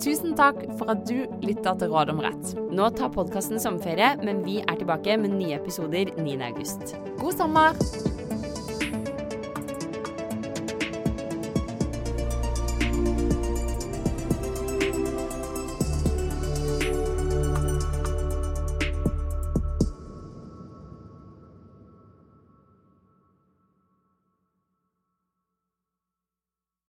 Tusen takk for at du lytta til Råd om rett. Nå tar podkasten sommerferie, men vi er tilbake med nye episoder 9. august. God sommer!